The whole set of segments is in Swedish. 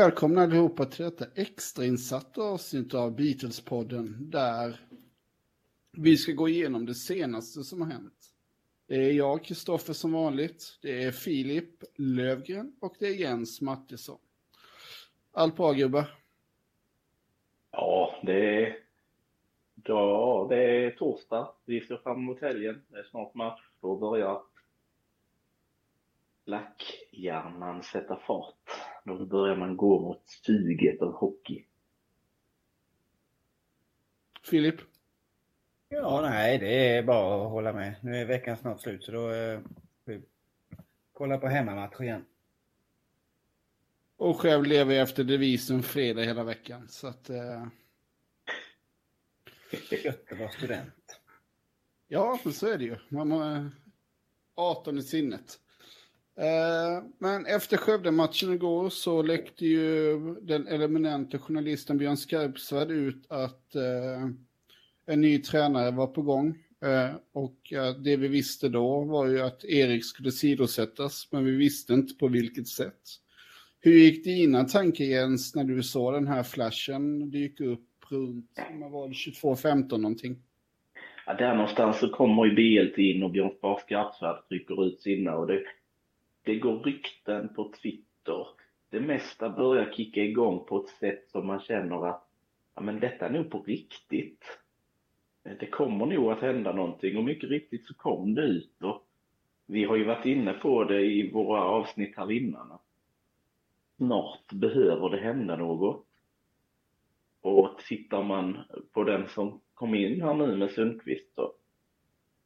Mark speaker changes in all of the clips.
Speaker 1: välkomna allihopa till detta extrainsatta avsnitt av Beatles-podden där vi ska gå igenom det senaste som har hänt. Det är jag, Kristoffer som vanligt, det är Filip Lövgren och det är Jens Mattisson. Allt bra gubbar?
Speaker 2: Ja, det är, ja, det är torsdag. Vi ser fram emot helgen. Det är snart match. Då börjar lackhjärnan sätta fart. Då börjar man gå mot suget av hockey.
Speaker 1: Filip?
Speaker 3: Ja, nej, det är bara att hålla med. Nu är veckan snart slut så då eh, vi kolla på hemmamatch igen.
Speaker 1: Och själv lever jag efter devisen fredag hela veckan. Så att... Eh...
Speaker 3: Gött att vara student.
Speaker 1: Ja, men så är det ju. Man har 18 i sinnet. Eh, men efter Skövde-matchen igår så läckte ju den eminente journalisten Björn Skarpsvärd ut att eh, en ny tränare var på gång. Eh, och det vi visste då var ju att Erik skulle sidosättas, men vi visste inte på vilket sätt. Hur gick dina tankar Jens när du såg den här flashen dyka upp runt, 22.15 någonting?
Speaker 2: Ja, där någonstans så kommer ju BLT in och Björn Skarpsvärd trycker ut sina och det det går rykten på Twitter. Det mesta börjar kicka igång på ett sätt som man känner att ja, men detta är nog på riktigt. Eh, det kommer nog att hända någonting och mycket riktigt så kom det ut och vi har ju varit inne på det i våra avsnitt här innan. Snart behöver det hända något. Och tittar man på den som kom in här nu med Sundqvist så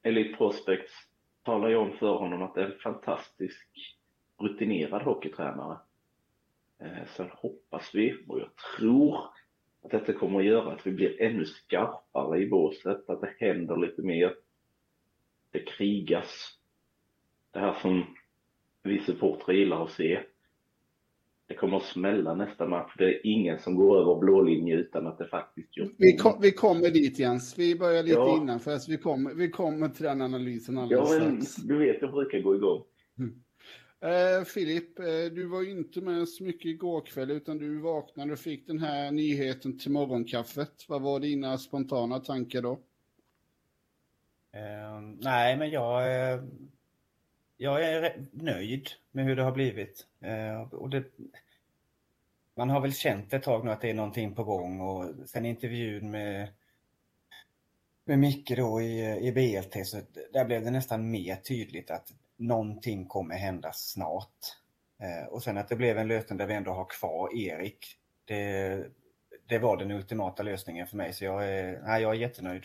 Speaker 2: Elite Prospects talar ju om för honom att det är en fantastisk rutinerad hockeytränare. Eh, sen hoppas vi, och jag tror att detta kommer att göra att vi blir ännu skarpare i båset, att det händer lite mer. Det krigas. Det här som vi supportrar gillar att se. Det kommer att smälla nästa match. Det är ingen som går över blå linje utan att det faktiskt
Speaker 1: gör vi, kom, vi kommer dit Jens. Vi börjar lite ja. innan för att vi kommer, vi kommer till den analysen alldeles
Speaker 2: ja, men, strax. Du vet, jag brukar gå igång.
Speaker 1: Mm. Uh, Filip, uh, du var ju inte med så mycket igår kväll utan du vaknade och fick den här nyheten till morgonkaffet. Vad var dina spontana tankar då?
Speaker 3: Uh, nej, men jag, jag är nöjd med hur det har blivit. och det, man har väl känt ett tag nu att det är någonting på gång och sen intervjun med, med Micke då i, i BLT så där blev det nästan mer tydligt att någonting kommer hända snart. Eh, och sen att det blev en lösning där vi ändå har kvar Erik. Det, det var den ultimata lösningen för mig så jag är, nej, jag är jättenöjd.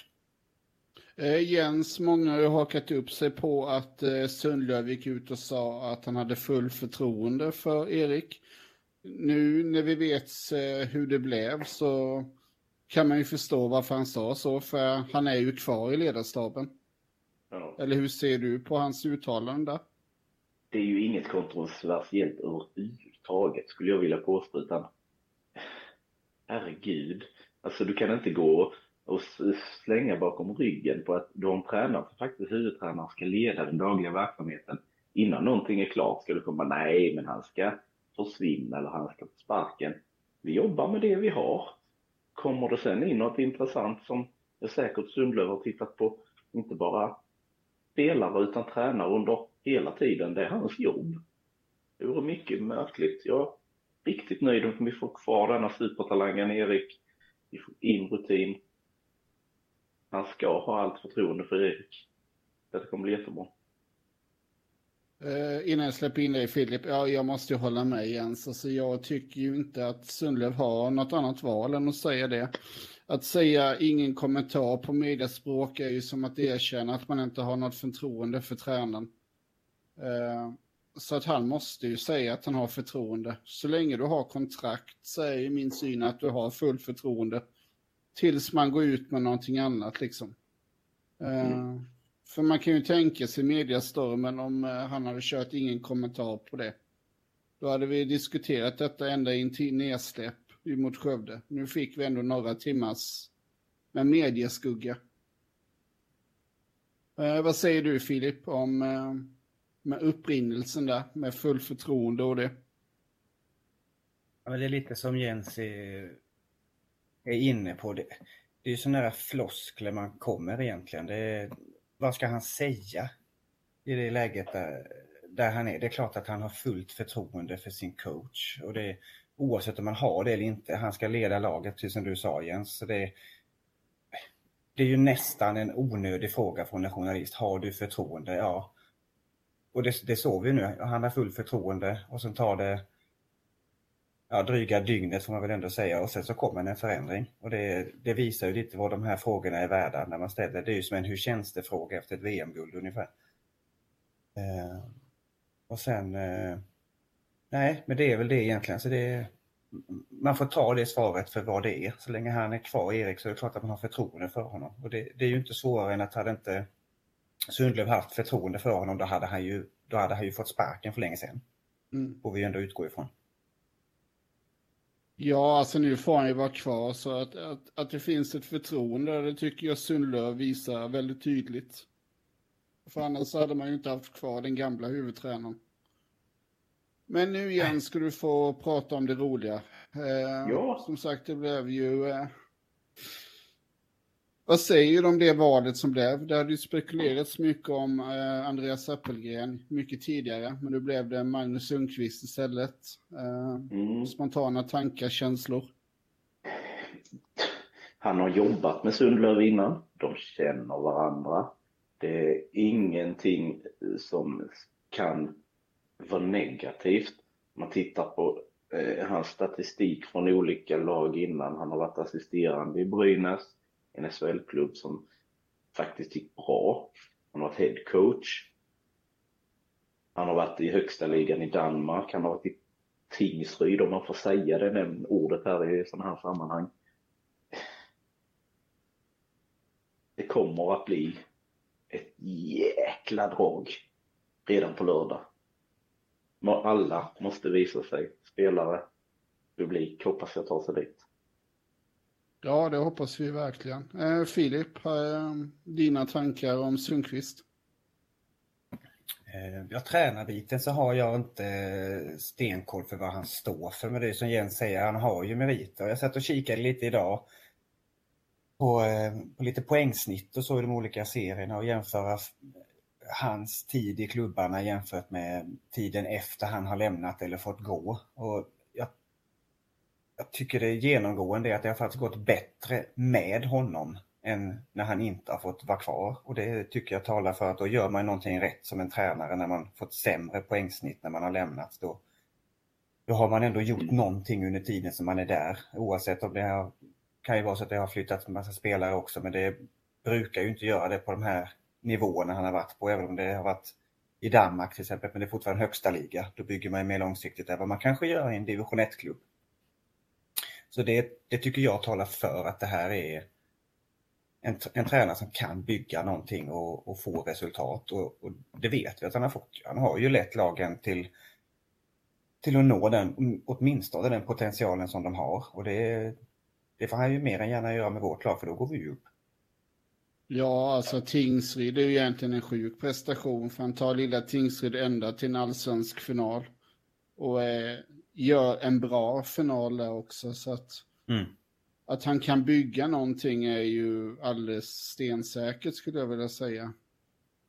Speaker 1: Eh, Jens, många har hakat upp sig på att eh, Sundlöv gick ut och sa att han hade full förtroende för Erik. Nu när vi vet eh, hur det blev så kan man ju förstå varför han sa så, för han är ju kvar i ledarstaben. Ja. Eller hur ser du på hans uttalande där?
Speaker 2: Det är ju inget kontroversiellt överhuvudtaget skulle jag vilja påstå utan herregud, alltså du kan inte gå och slänga bakom ryggen på att de tränare som faktiskt huvudtränaren ska leda den dagliga verksamheten innan någonting är klart ska du komma, nej men han ska försvinna eller han ska få sparken. Vi jobbar med det vi har. Kommer det sen in något intressant som jag säkert Sundlöv har tittat på, inte bara spelare utan tränare under hela tiden. Det är hans jobb. Det vore mycket märkligt. Jag är riktigt nöjd om vi får kvar denna supertalangen Erik. Vi får in rutin. Han ska ha allt förtroende för Erik. Det kommer bli jättebra.
Speaker 1: Eh, innan jag släpper in dig Filip, ja, jag måste ju hålla med Jens. Alltså, jag tycker ju inte att Sundlöv har något annat val än att säga det att säga ingen kommentar på mediaspråk är ju som att erkänna att man inte har något förtroende för tränaren. Eh, så att han måste ju säga att han har förtroende. Så länge du har kontrakt så är ju min syn att du har full förtroende. Tills man går ut med någonting annat liksom. Eh, mm. För man kan ju tänka sig mediastormen om eh, han hade kört ingen kommentar på det. Då hade vi diskuterat detta ända in till nedsläpp mot Skövde. Nu fick vi ändå några timmars med medieskugga. Eh, vad säger du Filip om eh, med upprinnelsen där med full förtroende och det?
Speaker 3: Ja, det är lite som Jens är, är inne på. Det, det är ju sådana här floskler man kommer egentligen. Det är, vad ska han säga i det läget där, där han är? Det är klart att han har fullt förtroende för sin coach. Och det, oavsett om man har det eller inte. Han ska leda laget, precis som du sa Jens. Så det, det är ju nästan en onödig fråga från en journalist. Har du förtroende? Ja. Och det, det såg vi nu. Han har fullt förtroende och sen tar det ja, dryga dygnet får man väl ändå säga och sen så kommer en förändring. Och det, det visar ju lite vad de här frågorna är värda när man ställer. Det är ju som en hur känns det fråga efter ett VM-guld ungefär. Eh, och sen, eh, nej men det är väl det egentligen. Så det, man får ta det svaret för vad det är. Så länge han är kvar Erik så är det klart att man har förtroende för honom. Och det, det är ju inte svårare än att hade inte Sundlöv haft förtroende för honom då hade han ju, då hade han ju fått sparken för länge sedan. Mm. Får vi ändå utgå ifrån.
Speaker 1: Ja, alltså nu får han ju vara kvar så att, att, att det finns ett förtroende, det tycker jag Sundlöv visar väldigt tydligt. För annars hade man ju inte haft kvar den gamla huvudtränaren. Men nu igen ska du få prata om det roliga. Eh, ja. Som sagt, det blev ju... Eh, vad säger du om det valet som blev? Det hade ju spekulerats mycket om eh, Andreas Appelgren mycket tidigare, men nu blev det Magnus Sundqvist istället. Eh, mm. Spontana tankar, känslor?
Speaker 2: Han har jobbat med Sundlöv innan, de känner varandra. Det är ingenting som kan vara negativt. Man tittar på eh, hans statistik från olika lag innan. Han har varit assisterande i Brynäs, en SHL-klubb som faktiskt gick bra. Han har varit head coach. Han har varit i högsta ligan i Danmark. Han har varit i Tingsryd, om man får säga det, det ordet här i sådana här sammanhang. Det kommer att bli ett jäkla drag redan på lördag. Alla måste visa sig. Spelare, publik, hoppas jag tar sig dit.
Speaker 1: Ja, det hoppas vi verkligen. Eh, Filip, eh, dina tankar om Sundqvist?
Speaker 3: Eh, ja, tränarbiten så har jag inte eh, stenkoll för vad han står för. Men det är som Jens säger, han har ju meriter. Jag satt och kikade lite idag på, eh, på lite poängsnitt och så i de olika serierna och jämföra hans tid i klubbarna jämfört med tiden efter han har lämnat eller fått gå. Och jag, tycker det är genomgående är att det har faktiskt gått bättre med honom än när han inte har fått vara kvar. Och det tycker jag talar för att då gör man någonting rätt som en tränare när man fått sämre poängsnitt när man har lämnat. Då, då har man ändå gjort någonting under tiden som man är där. Oavsett om det har, kan ju vara så att det har flyttat en massa spelare också men det brukar ju inte göra det på de här nivåerna han har varit på, även om det har varit i Danmark till exempel, men det är fortfarande högsta liga. Då bygger man mer långsiktigt än vad man kanske gör i en division 1-klubb. Så det, det, tycker jag talar för att det här är en, en tränare som kan bygga någonting och, och få resultat. Och, och, det vet vi att han har fått. Han har ju lett lagen till, till att nå den, åtminstone den potentialen som de har. Och det, det får han ju mer än gärna göra med vårt lag, för då går vi upp.
Speaker 1: Ja, alltså Tingsryd är ju egentligen en sjuk prestation för han tar lilla Tingsryd ända till en allsvensk final. Och eh, gör en bra final där också så att mm. att han kan bygga någonting är ju alldeles stensäkert skulle jag vilja säga.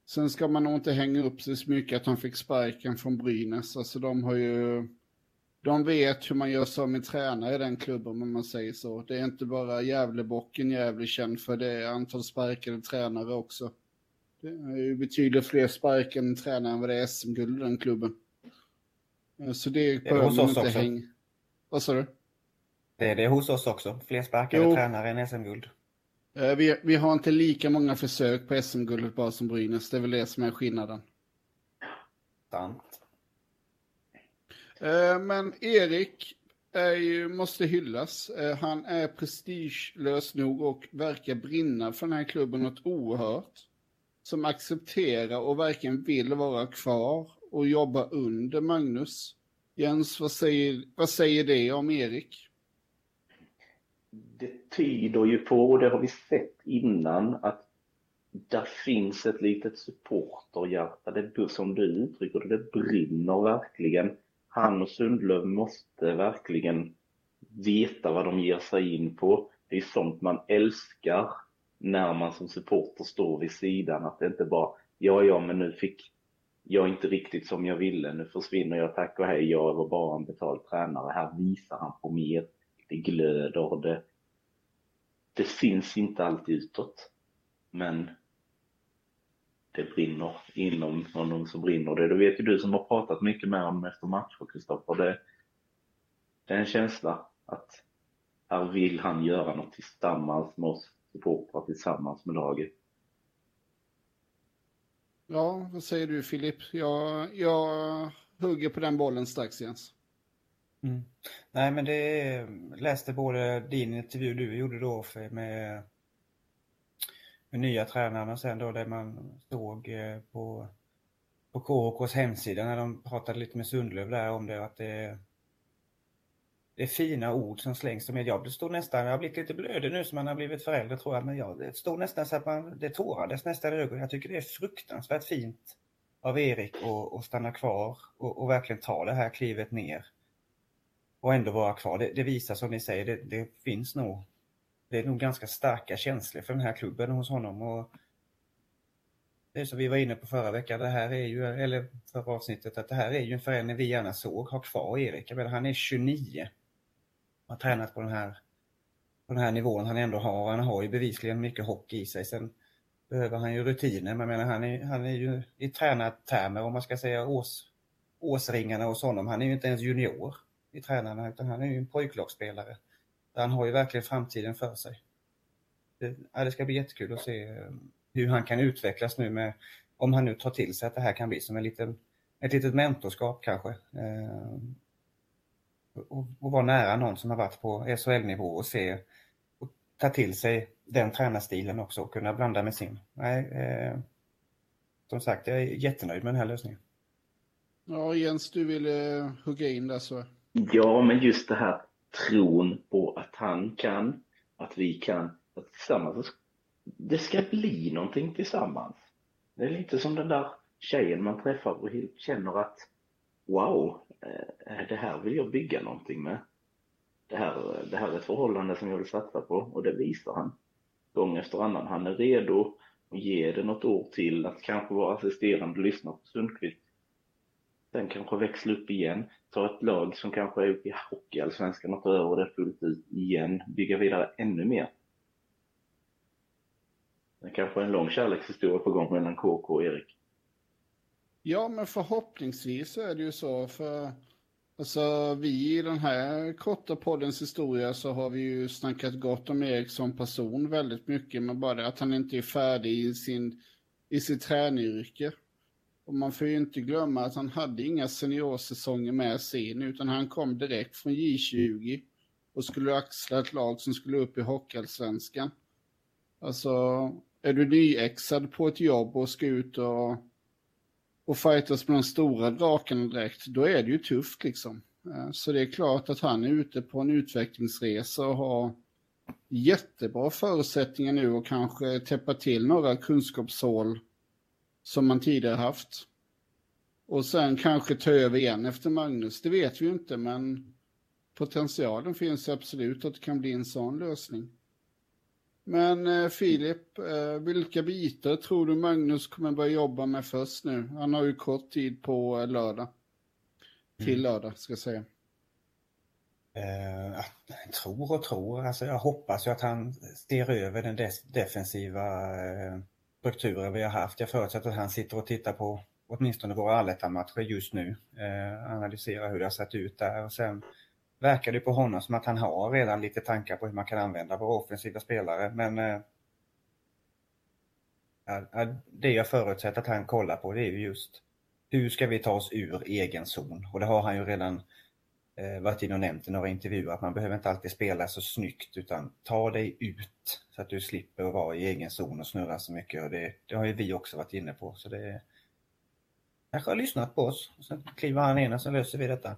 Speaker 1: Sen ska man nog inte hänga upp sig så mycket att han fick sparken från Brynäs. Alltså de har ju de vet hur man gör som en tränare i den klubben om man säger så. Det är inte bara Gävlebocken Gävle känd för, det är antal sparkade tränare också. Det är ju betydligt fler sparkade tränare än vad det är SM-guld i den klubben. Eh, så det behöver man inte hänga... Vad sa du?
Speaker 3: Det är det hos oss också. Fler sparkade jo. tränare än SM-guld.
Speaker 1: Eh, vi, vi har inte lika många försök på SM-guldet bara som Brynäs. Det är väl det som är skillnaden.
Speaker 3: Sant.
Speaker 1: Eh, men Erik är, måste hyllas. Han är prestigelös nog och verkar brinna för den här klubben något oerhört. Som accepterar och verkligen vill vara kvar och jobba under Magnus. Jens, vad säger, vad säger det om Erik?
Speaker 2: Det tyder ju på, och det har vi sett innan, att där finns ett litet supporterhjärta, det, som du uttrycker det, det brinner verkligen han och Sundlöv måste verkligen veta vad de ger sig in på. Det är sånt man älskar när man som supporter står vid sidan, att det inte bara, ja, ja, men nu fick jag är inte riktigt som jag ville, nu försvinner jag, tack och hej, jag var bara en betald tränare. Här visar han på mer, det glöder, det, det syns inte alltid utåt. Men det brinner inom honom så brinner det. Det vet ju du som har pratat mycket med honom efter matcher, Kristoffer. Det, det är en känsla att här vill han göra något tillsammans med oss supportrar, tillsammans med laget.
Speaker 1: Ja, vad säger du Filip? Jag, jag hugger på den bollen strax Jens.
Speaker 3: Mm. Nej, men det läste både din intervju du gjorde då med, med nya tränarna sen då det man såg eh, på, på KHKs hemsida när de pratade lite med Sundlöv där om det att det det är fina ord som slängs som jag. Det står nästan, jag har blivit lite blödig nu som man har blivit förälder tror jag, men jag, det står nästan så att man, det tårades nästan i ögonen. Jag tycker det är fruktansvärt fint av Erik att stanna kvar och, och, verkligen ta det här klivet ner. Och ändå vara kvar. Det, det visar som ni säger, det, det, finns nog, det är nog ganska starka känslor för den här klubben hos honom. Och det är som vi var inne på förra veckan, det här är ju, eller förra avsnittet, att det här är ju en förändring vi gärna såg ha kvar Erik. Jag menar, han är 29 har tränat på den här på den här nivån han ändå har. Han har ju bevisligen mycket hockey i sig. Sen behöver han ju rutiner. Men menar, han, är, han är ju i tränartermer, om man ska säga års, årsringarna hos honom. Han är ju inte ens junior i tränarna, utan han är ju en pojklagsspelare. Han har ju verkligen framtiden för sig. Det, ja, det ska bli jättekul att se eh, hur han kan utvecklas nu med, om han nu tar till sig att det här kan bli som en liten, ett litet mentorskap kanske. Eh, och, och vara nära någon som har varit på SHL-nivå och se och ta till sig den tränarstilen också och kunna blanda med sin. Nej, eh, som sagt, jag är jättenöjd med den här lösningen.
Speaker 1: Ja, Jens, du ville eh, hugga in där så.
Speaker 2: Ja, men just det här tron på att han kan, att vi kan, att tillsammans, det ska bli någonting tillsammans. Det är lite som den där tjejen man träffar och känner att wow, eh, det här vill jag bygga någonting med. Det här, det här är ett förhållande som jag vill satsa på och det visar han gång efter annan. Han är redo att ge det något år till, att kanske vara assisterande och lyssna på Sundqvist. Sen kanske växla upp igen, ta ett lag som kanske är uppe i Hockeyallsvenskan och ta över det fullt ut igen, bygga vidare ännu mer. Det kanske är en lång kärlekshistoria på gång mellan KK och Erik.
Speaker 1: Ja, men förhoppningsvis så är det ju så. För alltså, vi i den här korta poddens historia så har vi ju snackat gott om Erik som person väldigt mycket. Men bara att han inte är färdig i, sin, i sitt tränyrke. Och man får ju inte glömma att han hade inga seniorsäsonger med sig in, utan han kom direkt från J20 och skulle axla ett lag som skulle upp i Hockeyallsvenskan. Alltså, är du nyexad på ett jobb och ska ut och och fightas med de stora drakarna direkt, då är det ju tufft liksom. Eh, så det är klart att han är ute på en utvecklingsresa och har jättebra förutsättningar nu och kanske täppa till några kunskapshål som man tidigare haft. Och sen kanske ta över igen efter Magnus, det vet vi ju inte men potentialen finns absolut att det kan bli en sån lösning. Men eh, Filip, eh, vilka bitar tror du Magnus kommer börja jobba med först nu? Han har ju kort tid på eh, lördag. Till mm. lördag, ska jag säga.
Speaker 3: Uh, jag tror och tror. Alltså, jag hoppas ju att han ser över den defensiva uh, strukturen vi har haft. Jag förutsätter att han sitter och tittar på åtminstone våra allettan-matcher just nu. Uh, analyserar hur det har sett ut där och sen verkar det på honom som att han har redan lite tankar på hur man kan använda våra offensiva spelare. Men eh, det jag förutsätter att han kollar på det är ju just hur ska vi ta oss ur egen zon? Och det har han ju redan eh, varit inne och nämnt i några intervjuer att man behöver inte alltid spela så snyggt utan ta dig ut så att du slipper att vara i egen zon och snurra så mycket. Och det, det har ju vi också varit inne på. Så det kanske har lyssnat på oss. Och sen kliver han in och så löser vi detta.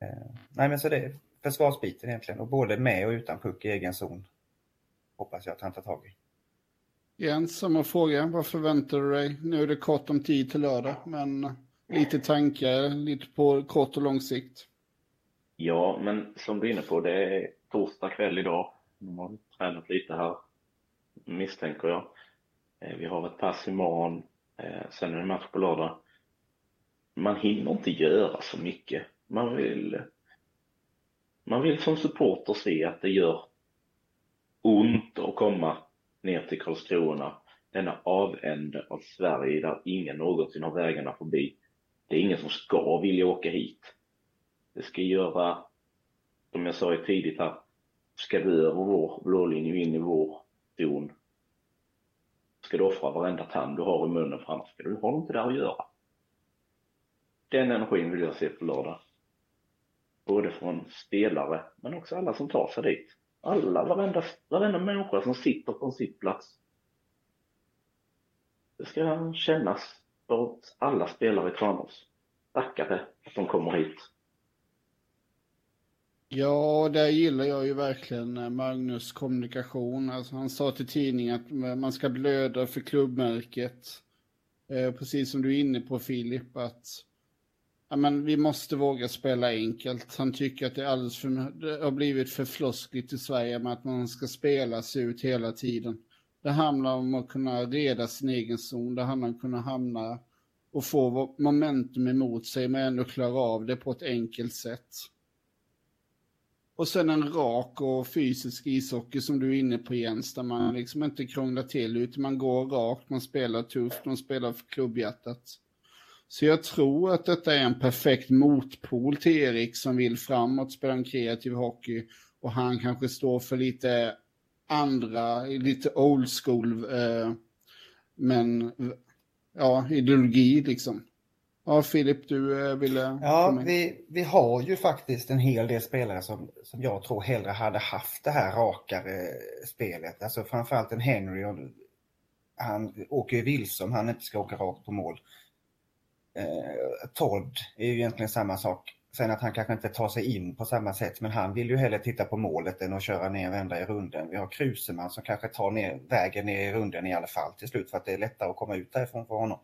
Speaker 3: Eh, nej men så det är försvarsbiten egentligen och både med och utan puck i egen zon hoppas jag att han tar tag i.
Speaker 1: Jens, samma fråga. Vad förväntar du dig? Nu är det kort om tid till lördag, men lite tankar, lite på kort och lång sikt.
Speaker 2: Ja, men som du är inne på, det är torsdag kväll idag. De har tränat lite här, misstänker jag. Eh, vi har ett pass imorgon, eh, sen är det match på lördag. Man hinner inte göra så mycket. Man vill, man vill som supporter se att det gör ont att komma ner till Karlskrona, denna avände av Sverige där ingen någonsin har vägarna förbi. Det är ingen som ska vilja åka hit. Det ska göra, som jag sa tidigt här, ska du över vår blå linje in i vår zon, ska du offra varenda tand du har i munnen för annars ska du ha inte där att göra. Den energin vill jag se på lördag. Både från spelare, men också alla som tar sig dit. Alla, varenda, varenda människa som sitter på en sittplats. Det ska kännas för alla spelare i Tranås. Tackade att de kommer hit.
Speaker 1: Ja, där gillar jag ju verkligen Magnus kommunikation. Alltså, han sa till tidningen att man ska blöda för klubbmärket. Eh, precis som du är inne på Filip, att ja, men vi måste våga spela enkelt. Han tycker att det, alldeles för, det har blivit för floskligt i Sverige med att man ska spela sig ut hela tiden. Det handlar om att kunna reda sin egen zon, det handlar om att kunna hamna och få momentum emot sig men ändå klara av det på ett enkelt sätt. Och sen en rak och fysisk ishockey som du är inne på Jens, där man liksom inte krånglar till utan man går rakt, man spelar tufft, man spelar för klubbhjärtat. Så jag tror att detta är en perfekt motpol till Erik som vill framåt, spela en kreativ hockey och han kanske står för lite andra, lite old school, eh, men ja, ideologi liksom. Ja, Filip, du eh, ville...
Speaker 3: Ja, vi, vi har ju faktiskt en hel del spelare som, som jag tror hellre hade haft det här rakare spelet. Alltså framförallt en Henry. Och han åker ju vilse om han inte ska åka rakt på mål. Eh, Todd är ju egentligen samma sak. Sen att han kanske inte tar sig in på samma sätt, men han vill ju hellre titta på målet än att köra ner vända i runden. Vi har Kruseman som kanske tar ner, vägen ner i runden i alla fall till slut för att det är lättare att komma ut därifrån för honom.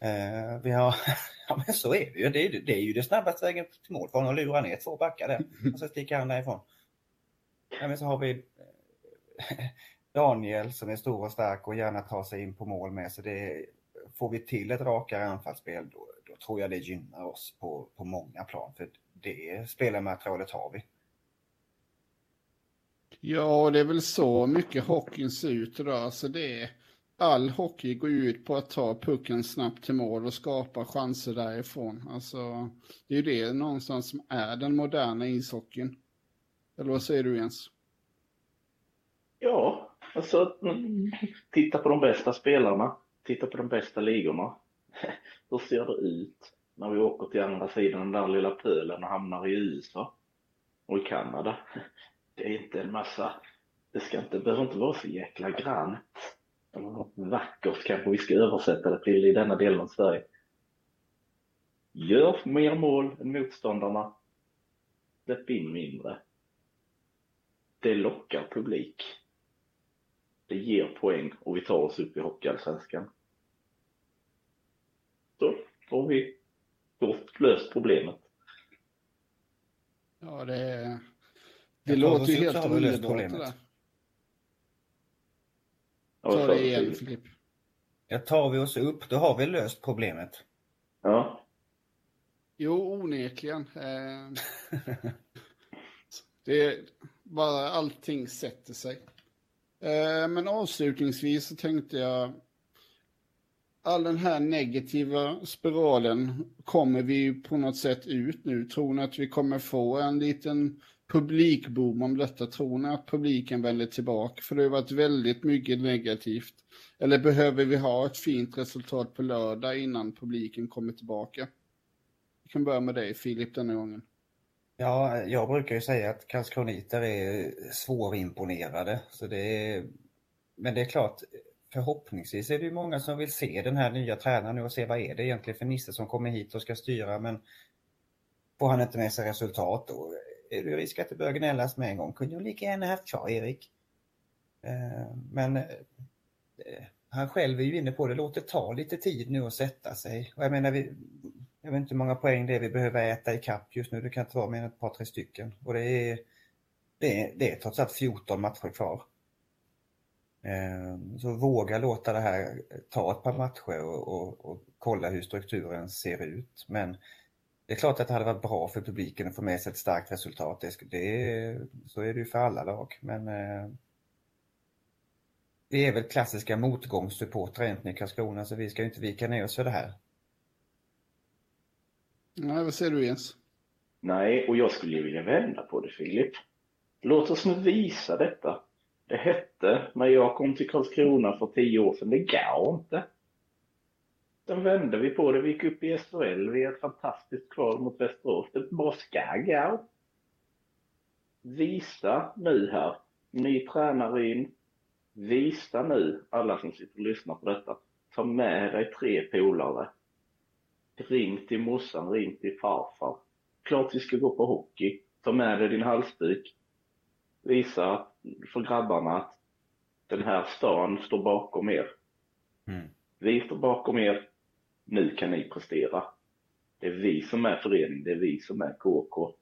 Speaker 3: Eh, vi har, ja men så är det ju. Det är, det är ju det snabbaste vägen till mål för honom att lura ner två backar där och så sticker han därifrån. Ja, men så har vi eh, Daniel som är stor och stark och gärna tar sig in på mål med. Så det, får vi till ett rakare anfallsspel då, då tror jag det gynnar oss på, på många plan. För det spelarmaterialet har vi.
Speaker 1: Ja, det är väl så mycket hockeyn ser ut idag. Alltså det är all hockey går ut på att ta pucken snabbt till mål och skapa chanser därifrån. Alltså, det är ju det någonstans som är den moderna ishockeyn. Eller vad säger du Jens?
Speaker 2: Ja, alltså titta på de bästa spelarna, titta på de bästa ligorna. Hur ser det ut när vi åker till andra sidan den där lilla pölen och hamnar i USA och i Kanada? Det är inte en massa, det ska inte, behöver inte vara så jäkla grant eller något vackert kanske vi ska översätta det till i denna delen av Sverige. Gör mer mål än motståndarna. Släpp in mindre. Det lockar publik. Det ger poäng och vi tar oss upp i Hockeyallsvenskan. Så har vi gott löst problemet.
Speaker 1: Ja, det, det låter ju helt underbart det där. Ta det igen, Filip.
Speaker 3: Ja, tar vi oss upp, då har vi löst problemet.
Speaker 2: Ja.
Speaker 1: Jo, onekligen. Eh, det är bara allting sätter sig. Eh, men avslutningsvis så tänkte jag all den här negativa spiralen kommer vi på något sätt ut nu. Tror ni att vi kommer få en liten publikboom om detta? Tror ni att publiken vänder tillbaka? För det har varit väldigt mycket negativt. Eller behöver vi ha ett fint resultat på lördag innan publiken kommer tillbaka? Vi kan börja med dig Filip denna gången.
Speaker 3: Ja, jag brukar ju säga att karlskroniter är svårimponerade. Så det är... Men det är klart, förhoppningsvis är det ju många som vill se den här nya tränaren nu och se vad är det egentligen för Nisse som kommer hit och ska styra men får han inte med sig resultat då är det risk att det börjar gnällas med en gång. Kunde ju lika gärna haft kvar Erik. Eh, men eh, han själv är ju inne på det, låt det ta lite tid nu att sätta sig. Och jag menar, vi, jag vet inte hur många poäng det är vi behöver äta i kapp just nu, det kan inte vara mer än ett par, tre stycken. Och det är, det är, det är trots allt 14 matcher kvar. Ehm, så våga låta det här ta ett par matcher och, och, och, kolla hur strukturen ser ut. Men det är klart att det hade varit bra för publiken att få med sig ett starkt resultat. Det, det, så är det ju för alla lag. Men eh, vi är väl klassiska motgångssupportrar egentligen i Karlskrona så vi ska inte vika ner oss för det här.
Speaker 1: Nej, vad säger du Jens?
Speaker 2: Nej, och jag skulle vilja vända på det Filip. Låt oss nu visa detta. Det hette när jag kom till Karlskrona för tio år sedan, det går inte. Sen vände vi på det, vi gick upp i SHL, vi är ett fantastiskt kval mot Västerås. Det bara ska gå. Visa nu här, ny tränare in. Visa nu, alla som sitter och lyssnar på detta, ta med dig tre polare. Ring till morsan, ring till farfar. Klart vi ska gå på hockey. Ta med dig din halsduk. Visa för grabbarna att den här stan står bakom er. Mm. Vi står bakom er. Nu kan ni prestera. Det är vi som är förening, det är vi som är KK.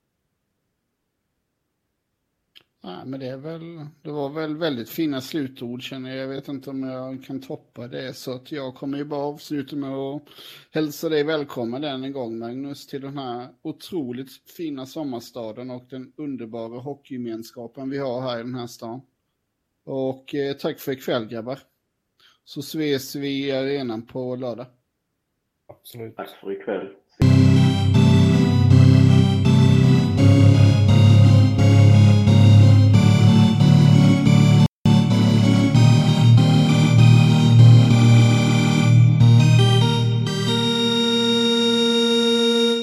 Speaker 1: Nej, men det, är väl, det var väl väldigt fina slutord känner jag. Jag vet inte om jag kan toppa det. Så att jag kommer ju bara avsluta med att hälsa dig välkommen än en gång Magnus till den här otroligt fina sommarstaden och den underbara hockeygemenskapen vi har här i den här stan. Och eh, tack för ikväll grabbar. Så ses vi i arenan på lördag.
Speaker 3: Absolut.
Speaker 2: Tack för ikväll.